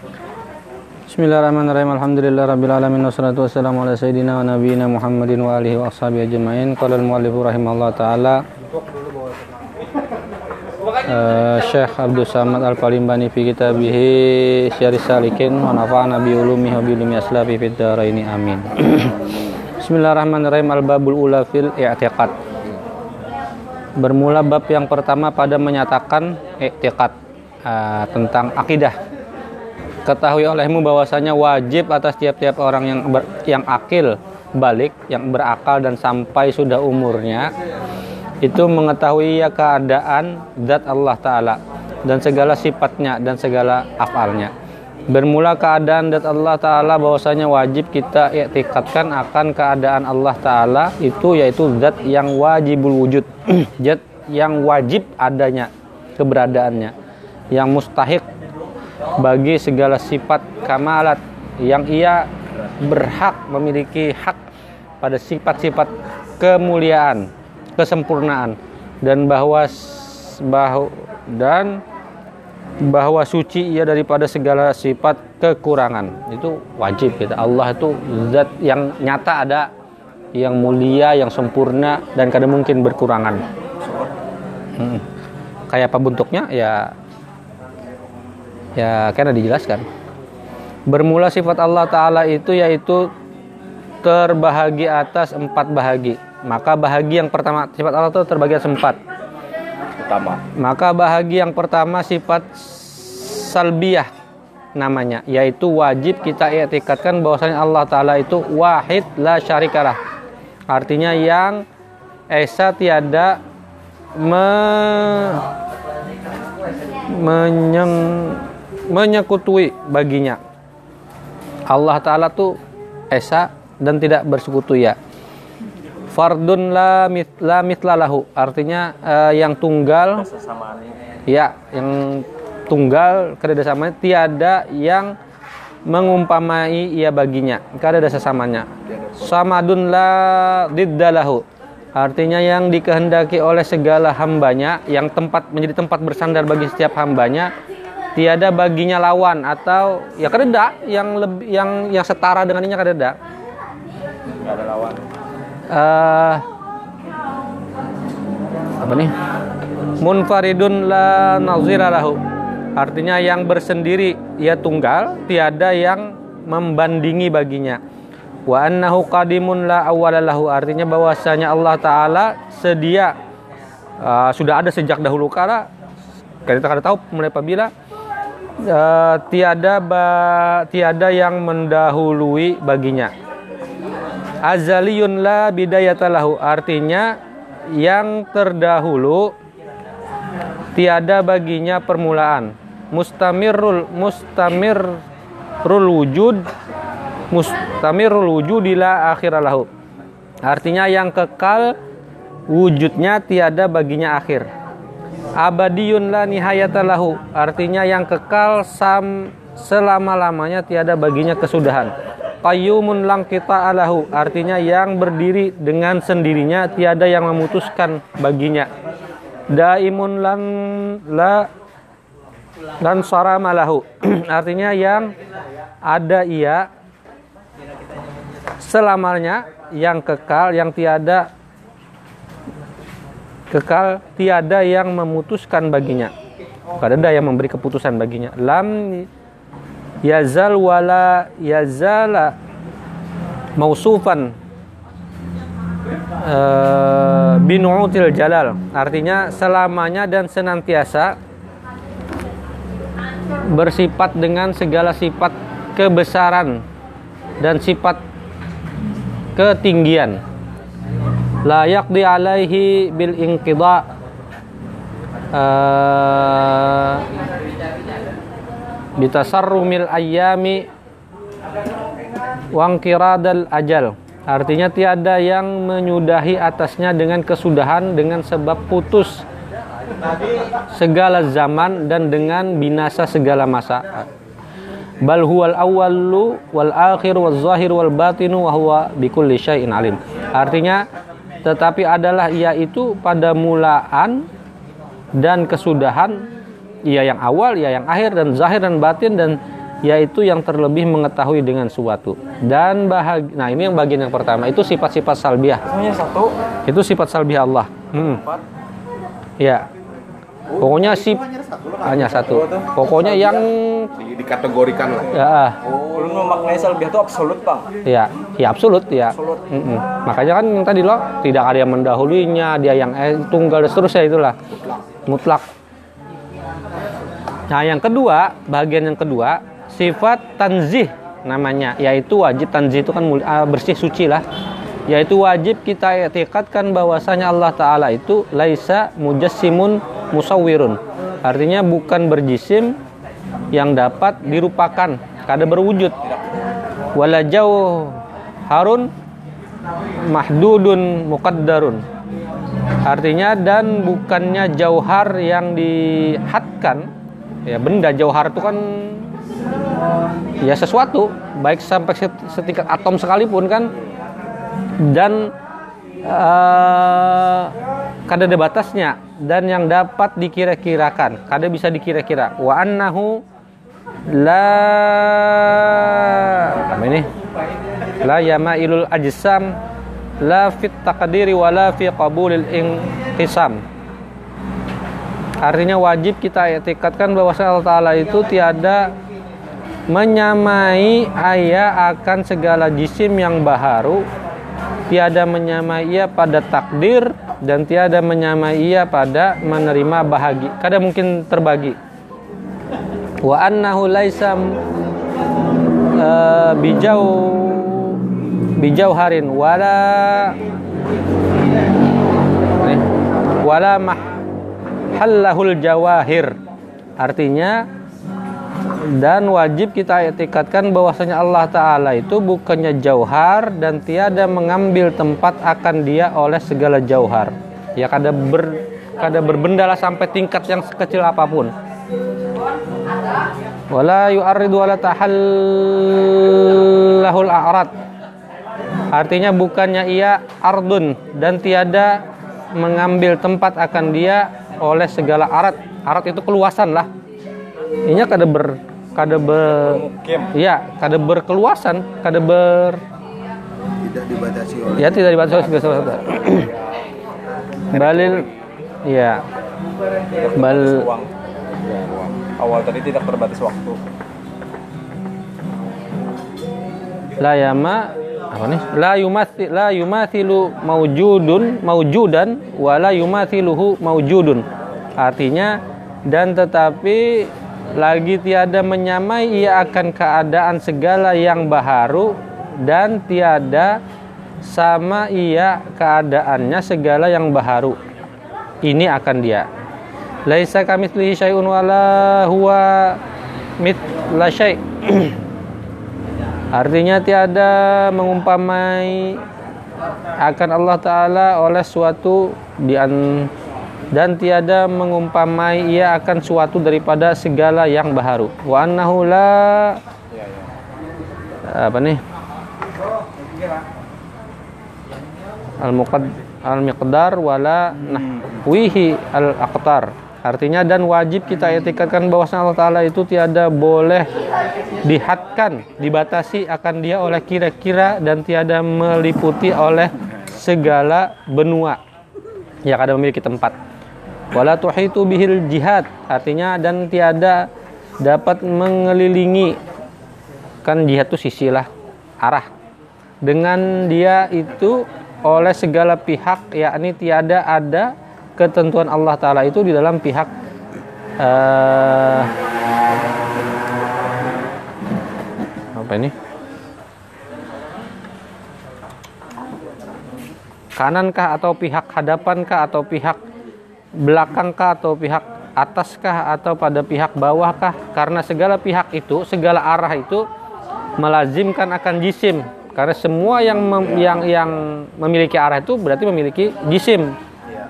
Bismillahirrahmanirrahim. Alhamdulillah rabbil alamin wassalatu wassalamu ala sayyidina wa nabiyyina Muhammadin wa alihi wa ajmain. Qala al-muallif rahimahullah taala Uh, Syekh Abdul Samad Al-Palimbani fi kitabihi Syarih Salikin wa nafa'ana bi ulumihi wa bi ulumi aslafi fid amin. Bismillahirrahmanirrahim Al-babul ula fil i'tiqad. Bermula bab yang pertama pada menyatakan i'tiqad uh, tentang akidah. Ketahui olehmu bahwasanya wajib atas tiap-tiap orang yang ber, yang akil balik, yang berakal dan sampai sudah umurnya itu mengetahui ya keadaan zat Allah Ta'ala dan segala sifatnya dan segala afalnya. Bermula keadaan zat Allah Ta'ala bahwasanya wajib kita iktikatkan akan keadaan Allah Ta'ala itu yaitu zat yang wajibul wujud zat yang wajib adanya keberadaannya yang mustahik bagi segala sifat kamalat yang ia berhak memiliki hak pada sifat-sifat kemuliaan kesempurnaan dan bahwa bahwa dan bahwa suci ia daripada segala sifat kekurangan. Itu wajib kita. Allah itu zat yang nyata ada yang mulia yang sempurna dan kadang mungkin berkurangan. Hmm. kayak apa bentuknya? Ya ya karena dijelaskan. Bermula sifat Allah Ta'ala itu yaitu terbahagi atas empat bahagi. Maka bahagi yang pertama sifat Allah itu terbagi atas empat. Pertama. maka bahagi yang pertama sifat salbiyah namanya yaitu wajib kita i'tikadkan bahwasanya Allah taala itu wahid la syarikalah. Artinya yang esa tiada me, menyeng, menyekutui baginya. Allah taala tuh esa dan tidak bersekutu ya. Fardun la mit, la mitlalahu artinya uh, yang tunggal ya yang tunggal kerjasamanya tiada yang mengumpamai ia baginya. Kada ada sesamanya samadun la diddalahu artinya yang dikehendaki oleh segala hambanya yang tempat menjadi tempat bersandar bagi setiap hambanya tiada baginya lawan atau ya kada yang lebih yang yang setara dengannya kada ada ada lawan. Uh, apa nih? Munfaridun la nazira lahu. Artinya yang bersendiri ia tunggal, tiada yang membandingi baginya. Wa annahu qadimun la awwalalahu artinya bahwasanya Allah taala sedia uh, sudah ada sejak dahulu. Kala kita kada tahu mulai apabila uh, tiada ba, tiada yang mendahului baginya. Azaliyun la bidayatalahu. Artinya yang terdahulu tiada baginya permulaan. Mustamirul mustamirul wujud mustamirul wujud ila akhiralahu. Artinya yang kekal wujudnya tiada baginya akhir abadiyun la nihayatalahu artinya yang kekal sam selama-lamanya tiada baginya kesudahan. Qayyumun lang kita alahu artinya yang berdiri dengan sendirinya tiada yang memutuskan baginya. Daimun lan la dan saramalahu artinya yang ada ia selamanya yang kekal yang tiada kekal tiada yang memutuskan baginya. Kada ada yang memberi keputusan baginya. Lam yazal wala yazala mausufan uh, binu'util jalal. Artinya selamanya dan senantiasa bersifat dengan segala sifat kebesaran dan sifat ketinggian la yaqdi alaihi bil inqida uh, bitasarrumil ayami wangkiradal ajal artinya tiada yang menyudahi atasnya dengan kesudahan dengan sebab putus segala zaman dan dengan binasa segala masa. Bal huwal awwalu wal akhir wal zahir wal batinu wa huwa bikulli syai'in alim. Artinya tetapi adalah ia itu pada mulaan dan kesudahan ia yang awal, ia yang akhir dan zahir dan batin dan yaitu yang terlebih mengetahui dengan suatu dan bahag nah ini yang bagian yang pertama itu sifat-sifat salbiah. Satu. itu sifat salbiah Allah. Hmm. ya pokoknya sif hanya satu. Pokoknya yang Di- dikategorikan lah. Ya. Belum memaknai salbiah itu absolut, Bang. ya ya absolut ya Absolut. Mm-mm. makanya kan yang tadi loh tidak ada yang mendahulunya dia yang eh, tunggal dan seterusnya itulah. Mutlak. Nah yang kedua bagian yang kedua sifat tanzih namanya yaitu wajib. Tanzih itu kan ah, bersih suci lah yaitu wajib kita etikatkan bahwasanya Allah Ta'ala itu laisa mujassimun musawwirun. Artinya bukan berjisim yang dapat dirupakan kada berwujud. Wala jauh harun mahdudun muqaddarun. Artinya dan bukannya jauhar yang dihadkan ya benda jauhar itu kan ya sesuatu baik sampai set- setingkat atom sekalipun kan dan eh, kada ada batasnya dan yang dapat dikira-kirakan. Kada bisa dikira-kira. Wa annahu la apa ini? La yamailul ajsam la fit taqdiri wa la fi qabulil inqisam. Artinya wajib kita etikatkan bahwa Allah Ta'ala itu tiada menyamai ayah akan segala jisim yang baharu tiada menyamai ia pada takdir dan tiada menyamai ia pada menerima bahagi. Kada mungkin terbagi. Wa annahu laisa eh, bijau bijau harin. Wala nih, wala mahallahul jawahir. Artinya dan wajib kita etikatkan bahwasanya Allah Ta'ala itu bukannya jauhar dan tiada mengambil tempat akan dia oleh segala jauhar. Ya kada ber kada berbendalah sampai tingkat yang sekecil apa pun. Wala yu'arridu wala tahallahul a'rad. Artinya bukannya ia ardun dan tiada mengambil tempat akan dia oleh segala arat arat itu keluasan lah ini kada ber kada ber iya kada berkeluasan kada ber tidak dibatasi oleh ya tidak dibatasi oleh segala sesuatu balil ya bal Uang. Awal tadi tidak terbatas waktu. la yama apa nih? La yumathi la yumathilu maujudun maujudan wa la yumathiluhu maujudun artinya dan tetapi lagi tiada menyamai ia akan keadaan segala yang baharu dan tiada sama ia keadaannya segala yang baharu. Ini akan dia. Laisa kamitslihi syai'un wala huwa mithla syai' Artinya tiada mengumpamai akan Allah Ta'ala oleh suatu di dan tiada mengumpamai ia akan suatu daripada segala yang baharu. Wa annahu la apa nih? Al muqad al miqdar wala nahwihi al aqtar. Artinya dan wajib kita etikatkan bahwasanya Allah Ta'ala itu tiada boleh dihadkan, dibatasi akan dia oleh kira-kira dan tiada meliputi oleh segala benua. Ya kada memiliki tempat. Wala tuhitu bihil jihad, artinya dan tiada dapat mengelilingi. Kan jihad itu sisi lah arah. Dengan dia itu oleh segala pihak yakni tiada ada ketentuan Allah taala itu di dalam pihak eh, apa ini? Kanankah atau pihak hadapankah atau pihak belakangkah atau pihak ataskah atau pada pihak bawahkah? Karena segala pihak itu segala arah itu melazimkan akan jisim. Karena semua yang mem- yang yang memiliki arah itu berarti memiliki jisim.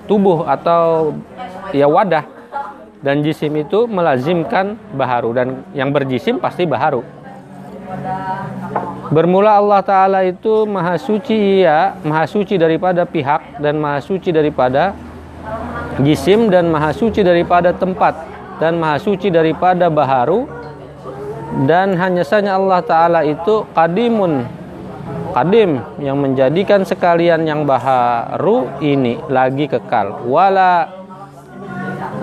Tubuh atau ya wadah. Dan jisim itu melazimkan baharu. Dan yang berjisim pasti baharu. Bermula Allah Ta'ala itu maha suci ia, maha suci daripada pihak dan maha suci daripada jisim dan maha suci daripada tempat dan maha suci daripada baharu. Dan hanya saja Allah Ta'ala itu kadimun kadim yang menjadikan sekalian yang baharu ini lagi kekal. Wala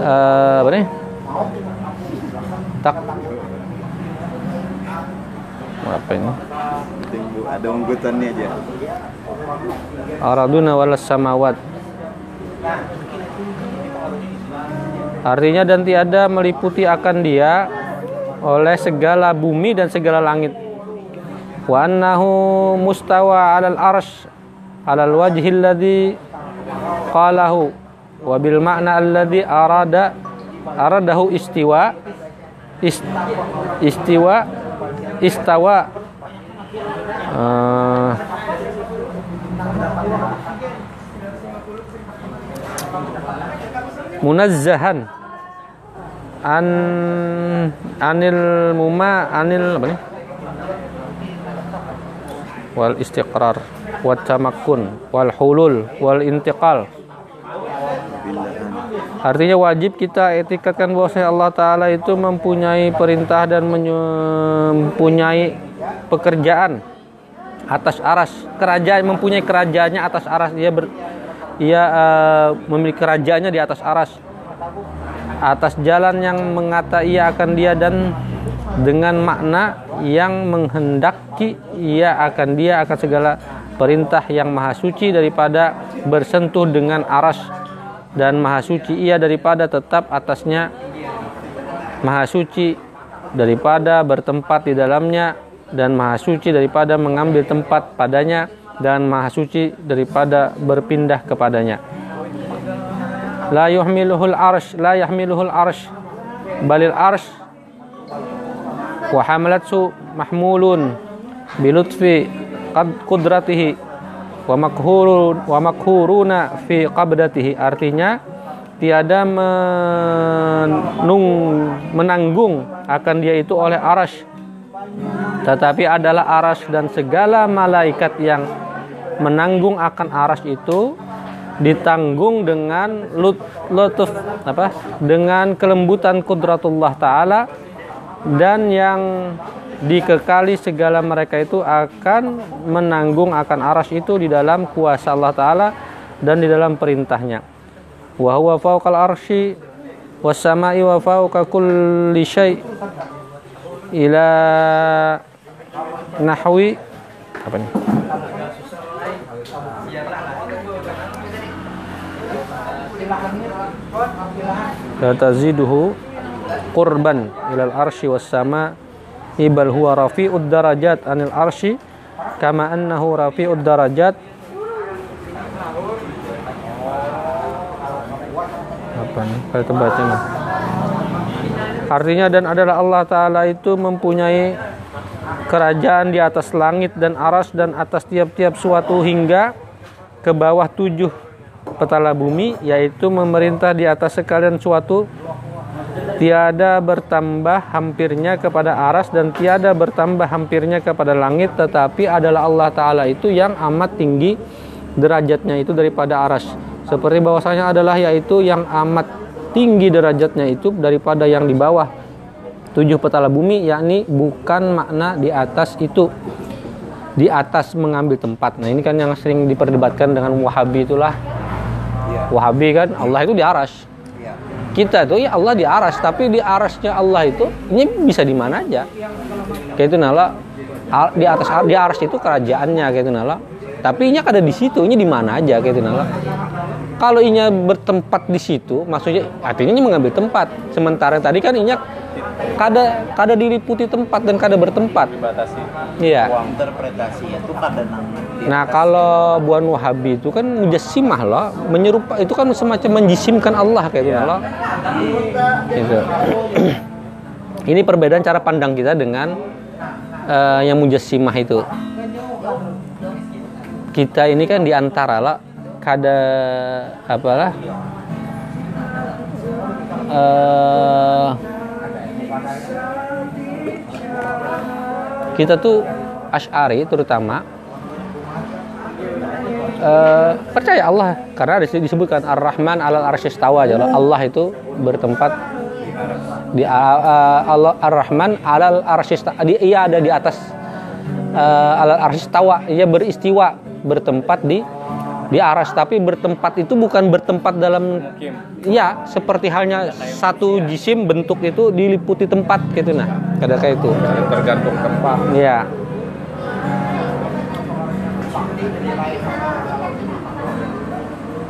eh, apa nih tak. Apa ini? Ada unggutannya aja. araduna walas samawat Artinya dan tiada meliputi akan dia oleh segala bumi dan segala langit. Wa annahu mustawa 'alal arsy 'alal wajhi alladhi qalahu wa bil ma'na alladhi arada aradahu istiwa ist, istiwa istawa Eh, munazzahan. An anil muma anil apa nih wal istiqrar wat tamakkun wal hulul wal intiqal. Artinya wajib kita etikatkan bahwasanya Allah Ta'ala itu mempunyai perintah dan mempunyai pekerjaan atas aras kerajaan mempunyai kerajaannya atas aras. Dia ber, ia uh, memiliki kerajaannya di atas aras. Atas jalan yang mengata ia akan dia dan dengan makna yang menghendaki ia akan dia akan segala perintah yang maha suci daripada bersentuh dengan aras. Dan maha suci ia daripada tetap atasnya. Maha suci daripada bertempat di dalamnya. Dan maha suci daripada mengambil tempat padanya dan maha suci daripada berpindah kepadanya. La yuhmiluhul arsh la yahmiluhul arsh. Balil arsh. Wa hamalatsu mahmulun bilutfi qad qudratihi wa makhurun wa makhuruna fi qabdatihi. Artinya tiada menung, menanggung akan dia itu oleh arash tetapi adalah aras dan segala malaikat yang menanggung akan aras itu ditanggung dengan lut, lutuf apa? Dengan kelembutan kudratullah taala dan yang dikekali segala mereka itu akan menanggung akan aras itu di dalam kuasa Allah Ta'ala dan di dalam perintahnya. Wa huwa fawqal arsy was sama'i wa fawqa kulli syai ila nahwi apa nih la taziduhu qurban ilal arsy was sama ibal huwa rafi'ud darajat anil arsy kama annahu rafi'ud darajat. Apa nih? Kalau terbaca nih. Artinya dan adalah Allah taala itu mempunyai kerajaan di atas langit dan aras dan atas tiap-tiap suatu hingga ke bawah tujuh petala bumi yaitu memerintah di atas sekalian suatu tiada bertambah hampirnya kepada aras dan tiada bertambah hampirnya kepada langit tetapi adalah Allah Ta'ala itu yang amat tinggi derajatnya itu daripada aras. Seperti bahwasanya adalah yaitu yang amat tinggi derajatnya itu daripada yang di bawah tujuh petala bumi yakni bukan makna di atas itu. Di atas mengambil tempat. Nah ini kan yang sering diperdebatkan dengan wahabi itulah. Wahabi kan Allah itu di aras. Kita tuh ya Allah di aras tapi di arasnya Allah itu ini bisa di mana aja? Kayak itu nala. Di atas di aras itu kerajaannya kayak itu nala. Tapi ini ada di situ ini di mana aja kayak itu nala. Kalau inya bertempat di situ maksudnya artinya ini mengambil tempat. Sementara tadi kan inya kada kada diliputi tempat dan kada bertempat dibatasi iya interpretasi itu kadang Nah kalau buan Wahabi itu kan mujassimah loh, menyerupa itu kan semacam menjisimkan Allah kayak gitu loh. Gitu. Ini perbedaan cara pandang kita dengan eh, yang mujassimah itu. Kita ini kan di antara lah, kada apalah eh, kita tuh Ash'ari terutama eh, percaya Allah. Karena disebutkan Ar-Rahman alal arsyistawa Allah itu bertempat di Allah Ar-Rahman alal arsyis dia ia ada di atas uh, alal arsyis tawa ia beristiwa bertempat di di aras tapi bertempat itu bukan bertempat dalam Iya, seperti halnya satu jisim bentuk itu diliputi tempat gitu nah. Ada kayak itu. tergantung tempat Iya.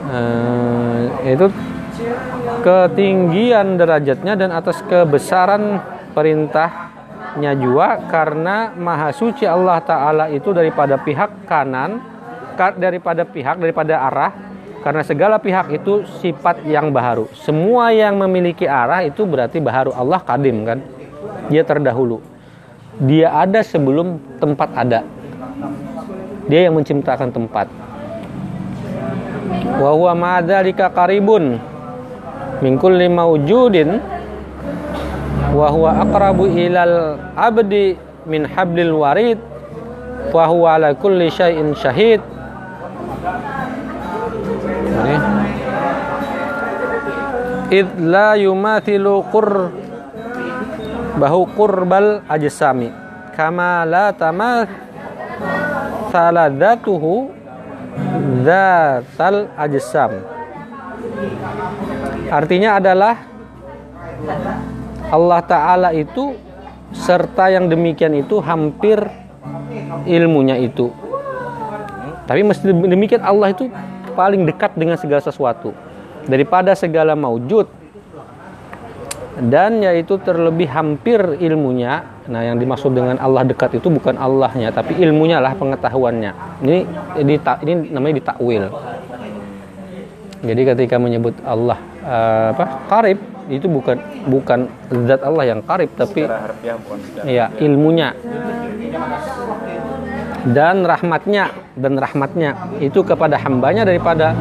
Eh, itu ketinggian derajatnya dan atas kebesaran perintahnya juga karena maha suci Allah Ta'ala itu daripada pihak kanan ka- daripada pihak daripada arah karena segala pihak itu sifat yang baharu semua yang memiliki arah itu berarti baharu Allah kadim kan? Dia terdahulu. Dia ada sebelum tempat ada. Dia yang menciptakan tempat. Wa huwa ma'adzalika qaribun min kulli mawjudin wa huwa aqrabu ilal abdi min hablil warid wa huwa ala kulli syai'in syahid Ini. id la yumathilu qur bahu qurbal ajsami. Kama la tamath saladatuhu zatal ajsam. Artinya adalah Allah Ta'ala itu serta yang demikian itu hampir ilmunya itu. Tapi mesti demikian Allah itu paling dekat dengan segala sesuatu daripada segala maujud. Dan yaitu terlebih hampir ilmunya. Nah yang dimaksud dengan Allah dekat itu bukan Allahnya tapi ilmunya lah pengetahuannya. Ini ini, ini namanya ditakwil. Jadi ketika menyebut Allah eh, apa karib itu bukan bukan zat Allah yang karib tapi ya ilmunya dan rahmatnya dan rahmatnya itu kepada hambanya daripada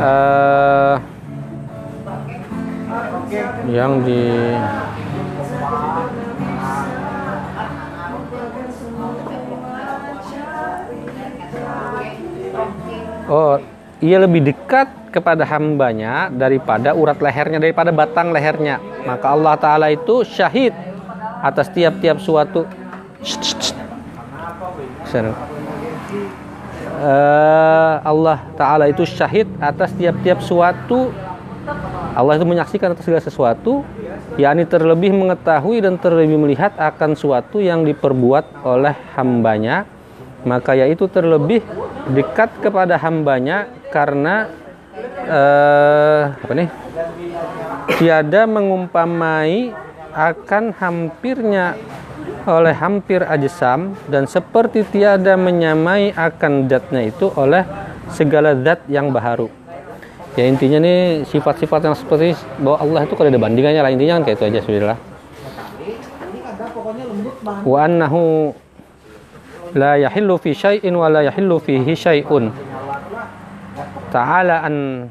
eh, yang di Oh, ia lebih dekat kepada hambanya daripada urat lehernya, daripada batang lehernya. Maka Allah Ta'ala itu syahid atas tiap-tiap suatu. Eh, Allah Ta'ala itu syahid atas tiap-tiap suatu. Allah itu menyaksikan atas segala sesuatu, yakni terlebih mengetahui dan terlebih melihat akan suatu yang diperbuat oleh hambanya, maka yaitu terlebih dekat kepada hambanya karena eh, apa nih? Tiada mengumpamai akan hampirnya oleh hampir ajsam dan seperti tiada menyamai akan zatnya itu oleh segala zat yang baharu. Ya intinya nih sifat-sifat yang seperti bahwa Allah itu kalau ada bandingannya lah intinya kan kayak itu aja sudah wa annahu la yahillu fi syai'in wa la yahillu fihi syai'un. Ta'ala an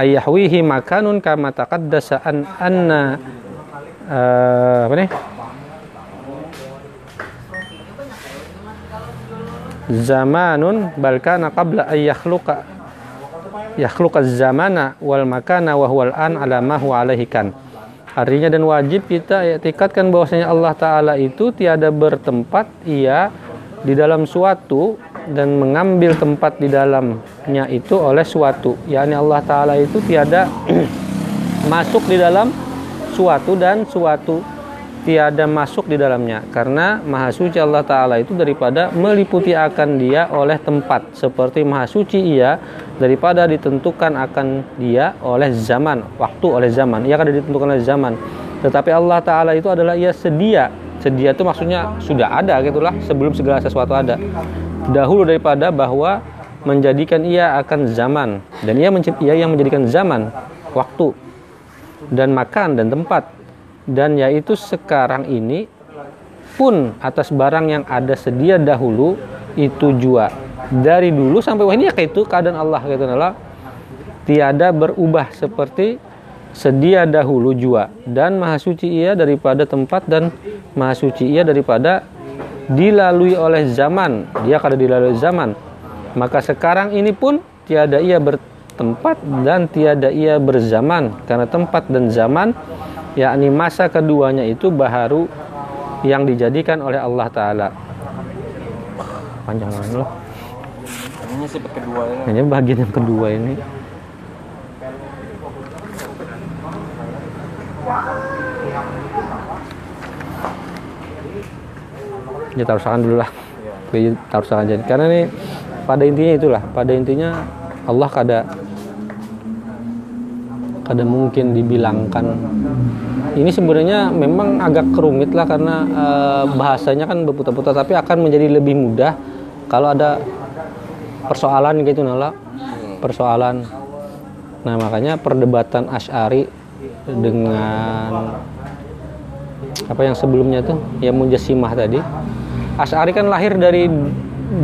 ayahwihi makanun kama taqaddasa an anna eh, apa nih zamanun bal kana qabla ay yakhluqa. Yakhluqa zamana wal makana wa huwal an ala ma huwa alaihi kan. Artinya dan wajib kita etikatkan bahwasanya Allah taala itu tiada bertempat ia di dalam suatu dan mengambil tempat di dalamnya itu oleh suatu. Yakni Allah taala itu tiada masuk di dalam suatu dan suatu tiada masuk di dalamnya. Karena maha suci Allah taala itu daripada meliputi akan dia oleh tempat. Seperti maha suci ia daripada ditentukan akan dia oleh zaman. Waktu oleh zaman. Ia kada ditentukan oleh zaman. Tetapi Allah taala itu adalah ia sedia. Sedia itu maksudnya sudah ada gitulah sebelum segala sesuatu ada. Dahulu daripada bahwa menjadikan ia akan zaman. Dan ia, ia yang menjadikan zaman waktu dan makan dan tempat dan yaitu sekarang ini pun atas barang yang ada sedia dahulu itu jua. Dari dulu sampai wah ini ya kayak itu keadaan Allah gitu. Allah tiada berubah seperti sedia dahulu jua. Dan maha suci ia daripada tempat dan maha suci ia daripada dilalui oleh zaman. Dia kada dilalui zaman. Maka sekarang ini pun tiada ia bertempat dan tiada ia berzaman. Karena tempat dan zaman yakni masa keduanya itu baharu yang dijadikan oleh Allah taala panjang banget loh Ini sifat kedua ya. Kayaknya bagian yang kedua ini. Ya taruh sakan dulu lah. Ya, taruh sakan aja. Karena ini pada intinya itulah. Pada intinya Allah kada kada mungkin dibilangkan. Ini sebenarnya memang agak rumit lah karena eh, bahasanya kan berputar-putar tapi akan menjadi lebih mudah kalau ada persoalan gitu nala. Persoalan. Nah makanya perdebatan Ash'ari dengan apa yang sebelumnya tuh ya Mujassimah tadi. Ash'ari kan lahir dari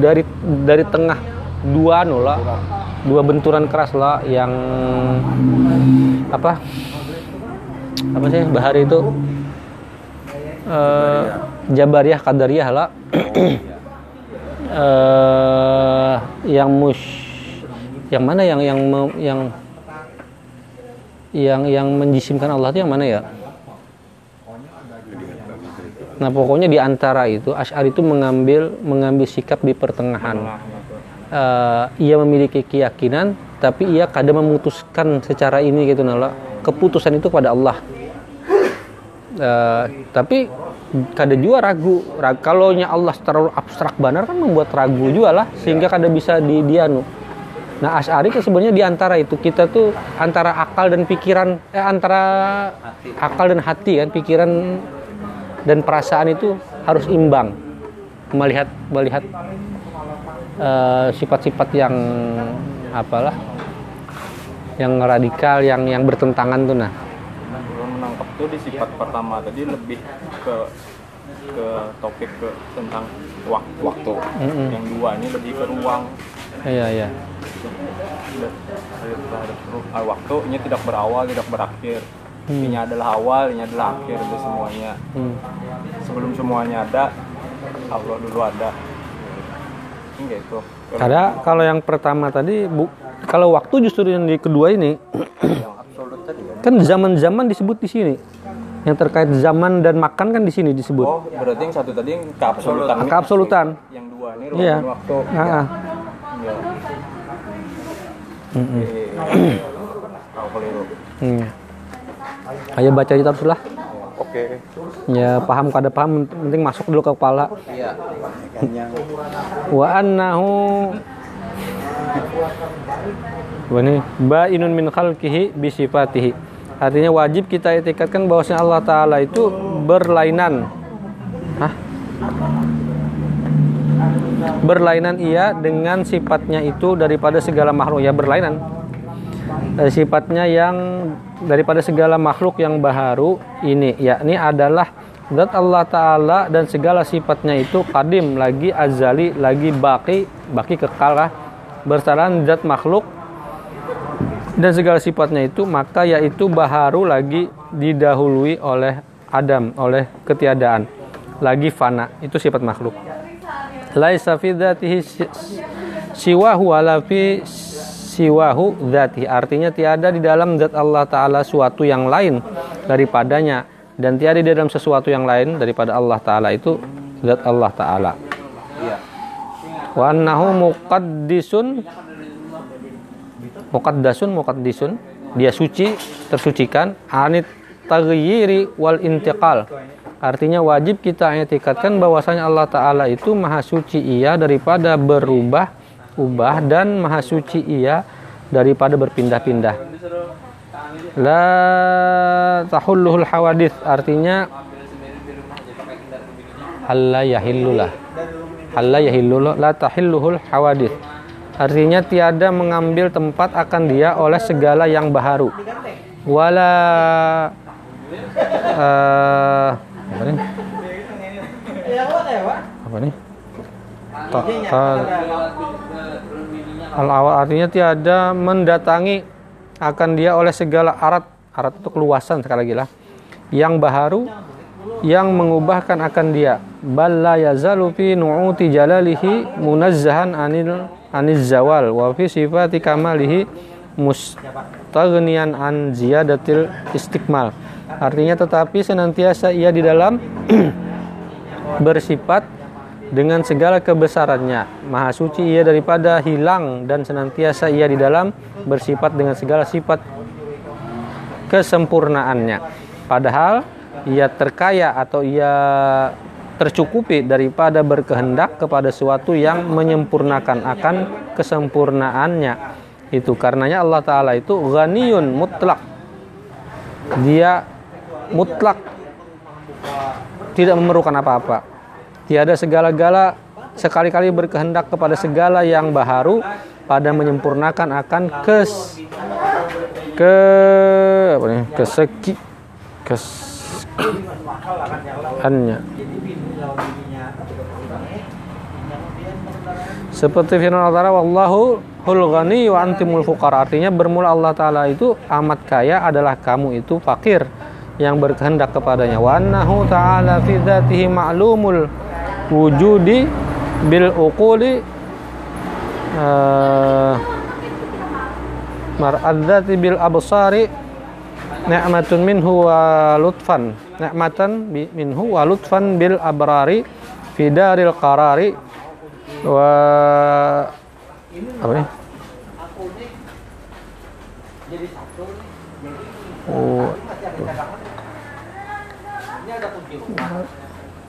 dari dari tengah dua nula dua benturan keras lah yang apa? Apa sih bahari itu? Eh Jabariyah Qadariyah lah. Eh yang mus yang mana? Yang yang yang yang yang menjisimkan Allah itu yang mana ya? Nah pokoknya di antara itu Ash'ari itu mengambil mengambil sikap di pertengahan. Eh, ia memiliki keyakinan tapi ia kadang memutuskan secara ini gitu nala keputusan itu pada Allah. Eh, tapi kada juga ragu. Ragu kalau nya Allah terlalu abstrak benar kan membuat ragu juga lah sehingga kada bisa di dianu. Nah Ash'ari itu sebenarnya di antara itu kita tuh antara akal dan pikiran eh antara akal dan hati kan pikiran dan perasaan itu harus imbang melihat melihat eh, sifat-sifat yang apalah yang radikal yang yang bertentangan tuh nah Belum menangkap tuh di sifat pertama tadi lebih ke ke topik ke tentang waktu. Waktu. Mm-mm. Yang dua ini lebih ke ruang. iya iya ru- ah, waktu ini tidak berawal tidak berakhir Hmm. ini adalah awal ini adalah akhir dari semuanya Hmm. sebelum semuanya ada Allah dulu ada gitu Ada kalau yang pertama tadi bu, kalau waktu justru yang di kedua ini ya kan zaman-zaman disebut di sini. Yang terkait zaman dan makan kan di sini disebut. oh berarti yang satu tadi yang keabsolutan. Keabsolutan. yang dua ini ruang Iya. waktu Ah, ah. ya. Eh, tahu keliru Hmm. Ayo baca kita terus Oke. Ya paham kada paham penting masuk dulu ke kepala. Iya. Wa annahu ini bainun min khalqihi bi sifatihi. Artinya wajib kita etikatkan bahwasanya Allah taala itu berlainan. Hah? Berlainan ia dengan sifatnya itu daripada segala makhluk ya berlainan. Dari sifatnya yang daripada segala makhluk yang baharu ini yakni adalah zat Allah taala dan segala sifatnya itu kadim lagi azali lagi baki baki kekal lah. Bersalahan zat makhluk dan segala sifatnya itu maka yaitu baharu lagi didahului oleh Adam oleh ketiadaan. Lagi fana itu sifat makhluk. Laisa fi dzatihi si- siwahu wala fi siwahu dzati artinya tiada di dalam zat Allah taala suatu yang lain daripadanya. Dan tiada di dalam sesuatu yang lain daripada Allah taala. Itu zat Allah taala. Wa muqaddisun muqaddasun muqaddisun. Dia suci tersucikan. Anit taghyiri wal intiqal. Artinya wajib kita etikatkan bahwasanya Allah taala itu maha suci. Ia daripada berubah ubah dan maha suci ia daripada berpindah-pindah. La tahulluhul hawadith artinya alla yahillulah. Alla yahillulah la tahilluhul hawadith artinya tiada mengambil tempat akan dia oleh segala yang baharu. Wala eh, apa nih apa nih Ta- ta- al awal artinya tiada mendatangi akan dia oleh segala arat arat itu keluasan sekali lagi lah. Yang baharu yang mengubahkan akan dia. Balla yazalu fi nu'uti jalalihi munazzahan anil aniz zawal wa fi sifati kamalihi mustaghniyan an ziyadatil istiqmal Artinya tetapi senantiasa ia di dalam bersifat dengan segala kebesarannya. Maha suci ia daripada hilang dan senantiasa ia di dalam bersifat dengan segala sifat kesempurnaannya. Padahal ia terkaya atau ia tercukupi daripada berkehendak kepada sesuatu yang menyempurnakan akan kesempurnaannya. Itu karenanya Allah Ta'ala itu ghaniyun mutlak. Dia mutlak tidak memerlukan apa-apa. Tiada segala-gala sekali-kali berkehendak kepada segala yang baharu pada menyempurnakan akan kes ke apa nih keseki kes annya. Seperti firman Allah Ta'ala wallahu wa antimul fuqara. Artinya bermula Allah Ta'ala itu amat kaya adalah kamu itu fakir yang berkehendak kepadanya. Wa annahu ta'ala fi dzatihi ma'lumul wujudi bil uquli uh, mar'adzati bil absari ni'matun minhu wa lutfan. Ni'matan minhu wa lutfan bil abrari fi daril qarari wa apa Oh,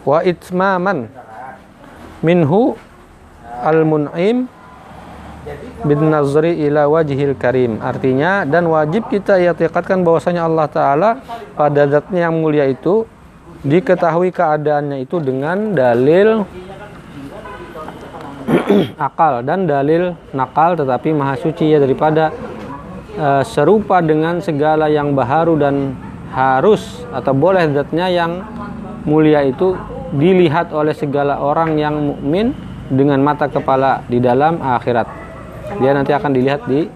wa itmaman minhu al mun'im bin nazri ila wajhil karim. Artinya dan wajib kita iatikadkan bahwasanya Allah taala pada zatnya yang mulia itu diketahui keadaannya itu dengan dalil akal dan dalil nakal tetapi maha suci ya daripada eh, serupa dengan segala yang baharu dan harus atau boleh zatnya yang mulia itu dilihat oleh segala orang yang mukmin dengan mata kepala di dalam akhirat. Dia nanti akan dilihat di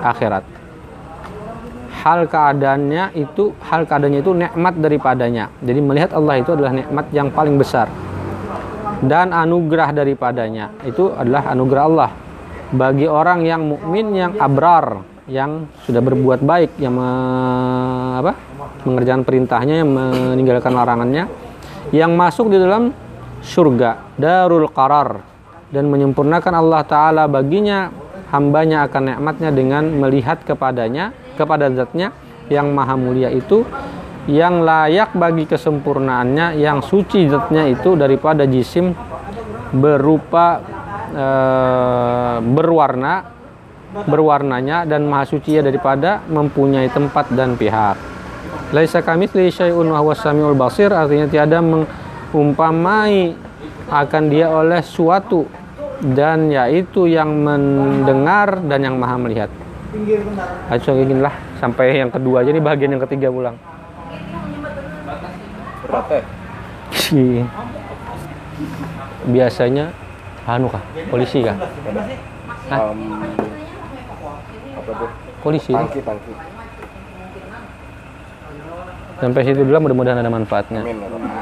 akhirat. Hal keadaannya itu hal keadaannya itu nikmat daripadanya. Jadi melihat Allah itu adalah nikmat yang paling besar. Dan anugerah daripadanya itu adalah anugerah Allah bagi orang yang mukmin yang abrar yang sudah berbuat baik yang me- apa? mengerjakan perintahnya yang meninggalkan larangannya yang masuk di dalam surga darul qarar dan menyempurnakan Allah taala baginya hambanya akan nikmatnya dengan melihat kepadanya kepada zatnya yang maha mulia itu yang layak bagi kesempurnaannya yang suci zatnya itu daripada jisim berupa eh, berwarna berwarnanya dan maha suci daripada mempunyai tempat dan pihak laisa kamitsli syai'un wa huwas samiul basir. Artinya tiada mengumpamai akan dia oleh suatu dan yaitu yang mendengar dan yang maha melihat. Ayo lah sampai yang kedua aja nih bagian yang ketiga pulang berat Si- biasanya anu kah? Polisi kah? Em, apa tuh? polisi. Tangki, tangki. Sampai situ dulu mudah-mudahan ada manfaatnya Amin. ya